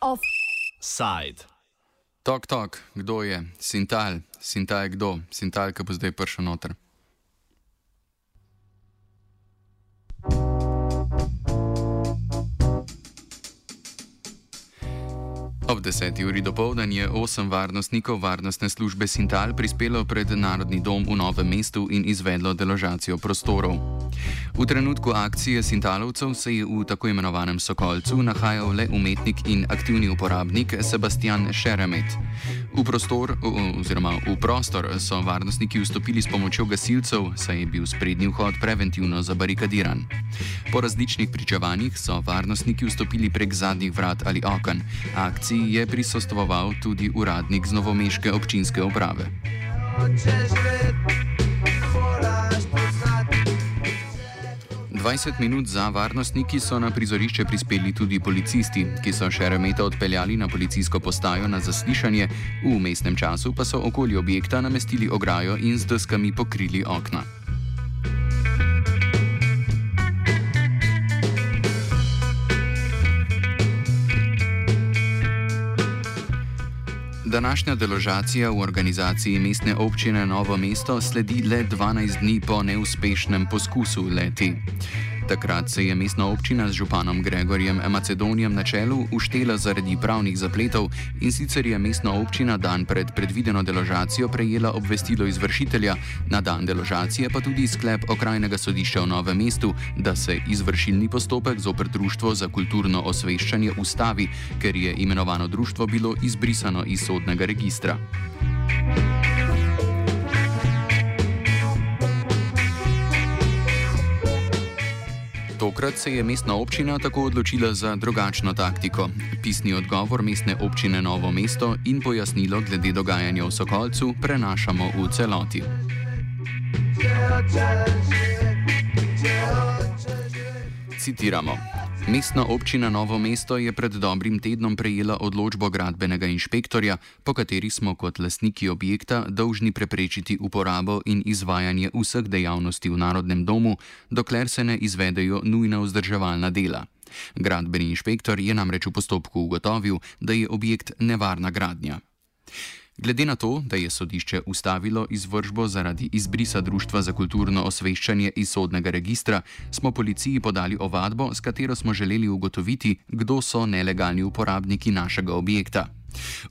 Offside. Tok, tok, kdo je? Sintal, Sintal je kdo? Sintal, ki bo zdaj prišel noter. Ob 10. uri dopoldan je osem varnostnikov varnostne službe Sintal prispelo pred Narodni dom v Novem mestu in izvedlo deložacijo prostorov. V trenutku akcije Sintalovcev se je v tako imenovanem Sokolcu nahajal le umetnik in aktivni uporabnik Sebastian Šeremet. V prostor, oziroma v prostor so varnostniki vstopili s pomočjo gasilcev, saj je bil sprednji vhod preventivno zabarikadiran. Po različnih pričevanjih so varnostniki vstopili prek zadnjih vrat ali oken. Akciji je prisostoval tudi uradnik z novomeške občinske uprave. Dvajset minut za varnostniki so na prizorišče prispeli tudi policisti, ki so še remeta odpeljali na policijsko postajo na zaslišanje, v mestnem času pa so okoli objekta namestili ograjo in z deskami pokrili okna. Današnja deložacija v organizaciji mestne občine Novo mesto sledi le 12 dni po neuspešnem poskusu leti. Takrat se je mestna občina z županom Gregorjem Macedonijem na čelu uštela zaradi pravnih zapletov in sicer je mestna občina dan pred predvideno deložacijo prejela obvestilo izvršitelja, na dan deložacije pa tudi sklep okrajnega sodišča v Novem mestu, da se izvršilni postopek zoper Društvo za kulturno osveščanje ustavi, ker je imenovano društvo bilo izbrisano iz sodnega registra. Tokrat se je mestna občina tako odločila za drugačno taktiko. Pisni odgovor mestne občine Novo mesto in pojasnilo glede dogajanja v Sokolcu prenašamo v celoti. Citiramo. Mestna občina Novo mesto je pred dobrim tednom prejela odločbo gradbenega inšpektorja, po kateri smo kot lastniki objekta dolžni preprečiti uporabo in izvajanje vseh dejavnosti v Narodnem domu, dokler se ne izvedejo nujna vzdrževalna dela. Gradbeni inšpektor je namreč v postopku ugotovil, da je objekt nevarna gradnja. Glede na to, da je sodišče ustavilo izvržbo zaradi izbrisa Društva za kulturno osveščanje iz sodnega registra, smo policiji podali ovadbo, s katero smo želeli ugotoviti, kdo so nelegalni uporabniki našega objekta.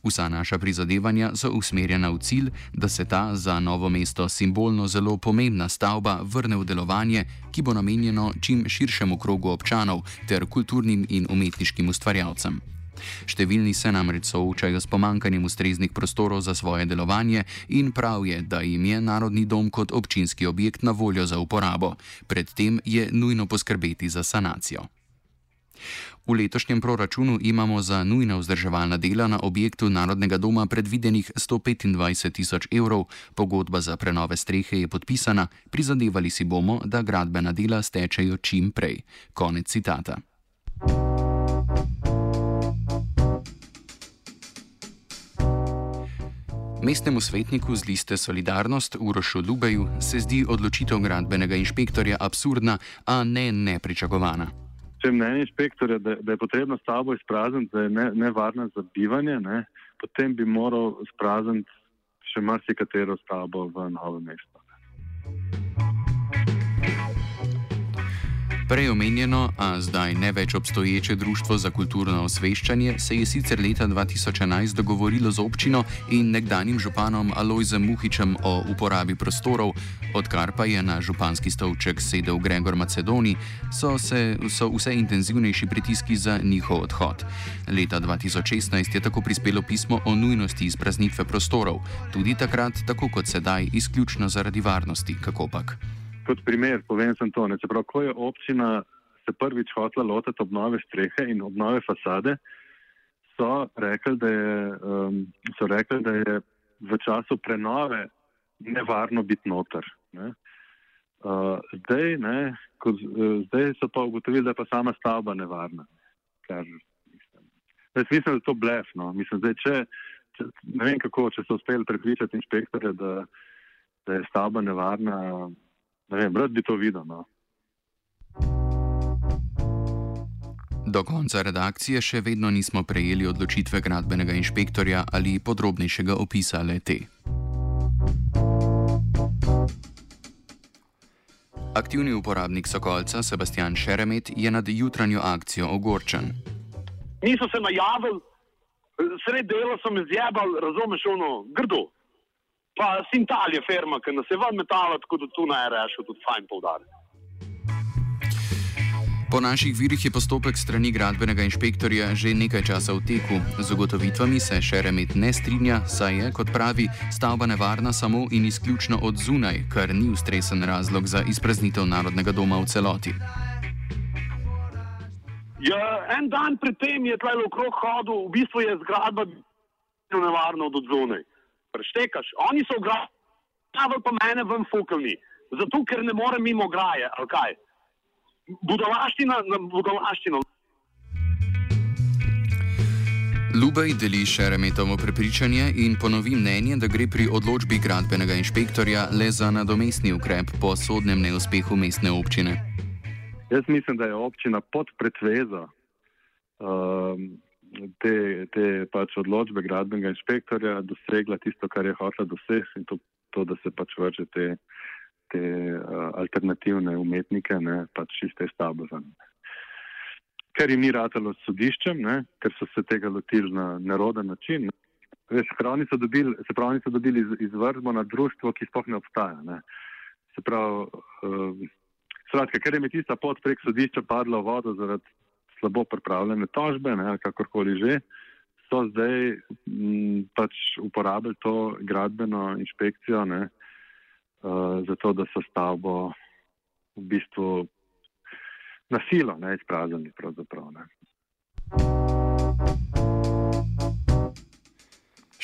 Vsa naša prizadevanja so usmerjena v cilj, da se ta za novo mesto simbolno zelo pomembna stavba vrne v delovanje, ki bo namenjeno čim širšemu krogu občanov ter kulturnim in umetniškim ustvarjalcem. Številni se namreč soočajo s pomankanjem ustreznih prostorov za svoje delovanje in prav je, da jim je Narodni dom kot občinski objekt na voljo za uporabo. Predtem je nujno poskrbeti za sanacijo. V letošnjem proračunu imamo za nujna vzdrževalna dela na objektu Narodnega doma predvidenih 125 tisoč evrov, pogodba za prenove strehe je podpisana, prizadevali si bomo, da gradbena dela stečejo čim prej. Konec citata. Mestnemu svetniku z liste Solidarnost Urošu Lubeju se zdi odločitev gradbenega inšpektorja absurdna, a ne nepričakovana. Če mnenje inšpektorja, da, da je potrebno stavbo izprazniti, da je ne, nevarna za bivanje, ne, potem bi moral izprazniti še marsikatero stavbo v novem mestu. Prej omenjeno, a zdaj ne več obstoječe Društvo za kulturno osveščanje se je sicer leta 2011 dogovorilo z občino in nekdanjim županom Alojzem Muhičem o uporabi prostorov, odkar pa je na županski stolček sedel Gregor Macedoni, so, se, so vse intenzivnejši pritiski za njihov odhod. Leta 2016 je tako prispelo pismo o nujnosti izpraznitve prostorov, tudi takrat, tako kot sedaj, izključno zaradi varnosti, kako pač kot primer, povem sem to. Se pravi, ko je občina se prvič hotela lotiti obnove strehe in obnove fasade, so rekli, da je, um, so rekli, da je v času prenove nevarno biti noter. Ne. Uh, zdaj, ne, ko, uh, zdaj so pa ugotovili, da je pa sama stavba nevarna. Kar, mislim, mislim, da je to blef. No. Mislim, zdaj, če, če, ne vem kako, če so uspeli prepričati inšpektore, da, da je stavba nevarna ne vem, rad bi to videl. No. Do konca redakcije še vedno nismo prejeli odločitve gradbenega inšpektorja ali podrobnejšega opisa le te. Aktivni uporabnik Sokolca Sebastian Šeremet je nad jutranjo akcijo ogorčen. Niso se najavili, sred dela so me zjebali, razumeš, ono grdo. Pa Sintal je firma, ki nas je vam metala, tako da tu naj rešil tudi fajn poudarek. Po naših virih je postopek strani gradbenega inšpektorja že nekaj časa v teku. Z ugotovitvami se Šeremet ne strinja, saj je, kot pravi, stavba nevarna samo in izključno od zunaj, kar ni ustrezen razlog za izpraznitev narodnega doma v celoti. Ja, en dan predtem je tleh okrog hodil, v bistvu je zgradba nevarna od zunaj. Preštekaš, oni so gradili, pa mene ven fukali, zato ker ne morem mimo graje, ali kaj budalaština na budalaštino. Lubej deli še remetovo prepričanje in ponovi mnenje, da gre pri odločbi gradbenega inšpektorja le za nadomestni ukrep po sodnem neuspehu mestne občine. Jaz mislim, da je občina pod pretvezo um, te, te pač odločbe gradbenega inšpektorja dosegla tisto, kar je hotela doseči in to, to, da se pač vrže te te uh, alternativne umetnike, ne, pač iz te stavbe. Ker jim ni ratalo s sodiščem, ne, ker so se tega lotili na neroden način. Ne. Veš, pravi, so dobili, se pravi, so dobili iz, izvršbo na društvo, ki sploh ne obstaja. Ne. Se pravi, uh, skratka, ker je mi tista pot prek sodišča padla v vodo zaradi slabo pripravljene tožbe, ne, kakorkoli že, so zdaj m, pač uporabili to gradbeno inšpekcijo. Ne, uh, zato da so stavbo v bistvu nasilo, ne izpraznili.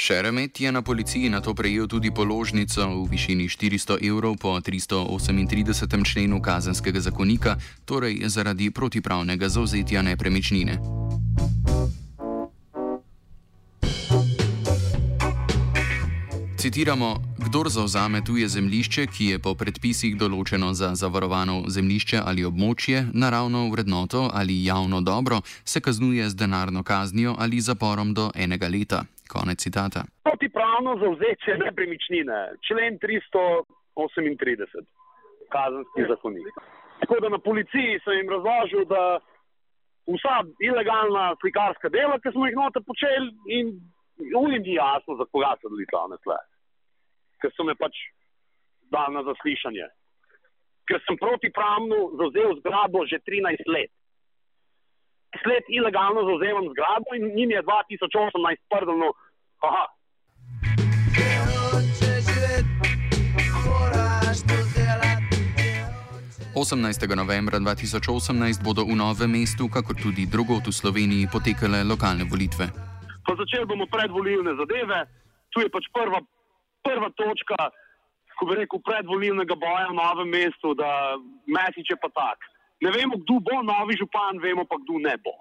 Šeremet je na policiji na to prejel tudi položnico v višini 400 evrov po 338. členu kazenskega zakonika, torej zaradi protipravnega zauzetja nepremičnine. Citiramo, kdor zauzame tuje zemljišče, ki je po predpisih določeno za zavarovano zemljišče ali območje, naravno vrednoto ali javno dobro, se kaznuje z denarno kaznijo ali zaporom do enega leta. Konec citata. Protipravno zauzetje nepremičnine, člen 338, kazenski zakonik. Tako da na policiji sem jim razložil, da vsa ilegalna slikarska dela, ki smo jih note počeli, in jim ni jasno, za koga so bili tam nekle ker so me pač dali na zaslišanje. Ker sem protipravno zauzel zgradbo že 13 let. Sled ilegalno zauzevam zgradbo in njim je 2018 prdno. Aha. Osemnajstega novembra 2018 bodo v Novem mestu, kakor tudi drugot v Sloveniji, potekale lokalne volitve. Pa začeli bomo predvolilne zadeve, tu je pač prva prva točka, ko bi rekel, predvolilnega boja v novem mestu, da Mesič je pa tak. Ne vemo, kdo bo novi župan, vemo pa, kdo ne bo.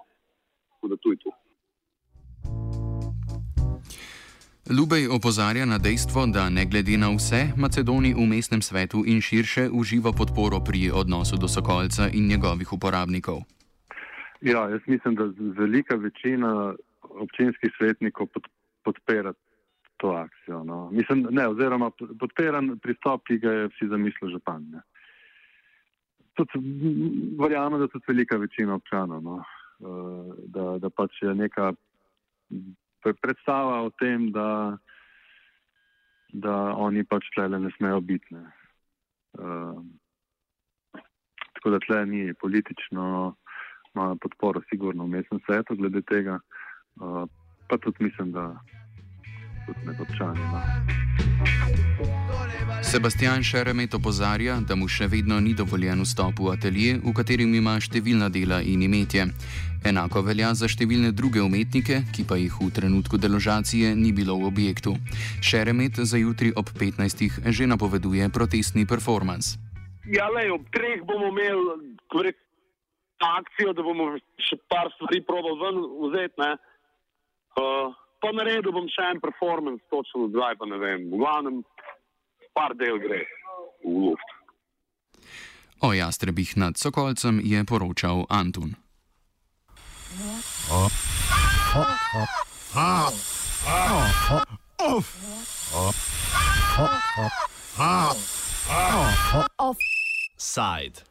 Lubej opozarja na dejstvo, da ne glede na vse, Macedoni v mestnem svetu in širše uživa podporo pri odnosu do Sokolca in njegovih uporabnikov. Ja, jaz mislim, da velika večina občinskih svetnikov podpira to akcijo. No. Mislim, ne, oziroma podpiran pristop, ki ga je vsi zamislili župan. Verjamem, da tudi velika večina občanov, no. uh, da, da pač je neka predstava o tem, da, da oni pač tle ne smejo biti. Ne. Uh, tako da tle ni politično, ima podporo, sigurno v mestnem svetu glede tega. Uh, pa tudi mislim, da tudi med občani. No. Sebastian Šeremet opozarja, da mu še vedno ni dovoljen vstop v atelje, v katerem ima številna dela in imetje. Enako velja za številne druge umetnike, ki pa jih v trenutku deložacije ni bilo v objektu. Šeremet za jutri ob 15. že napoveduje protestni performance. Ja, le, ob treh bomo imeli akcijo, da bomo še par stvari probali ven vzeti. Uh, pa naredil bom še en performance, točno zdaj pa ne vem. V glavnem, par del gre v luft. O jastrebih nad Sokolcem je poročal Antun. Offside.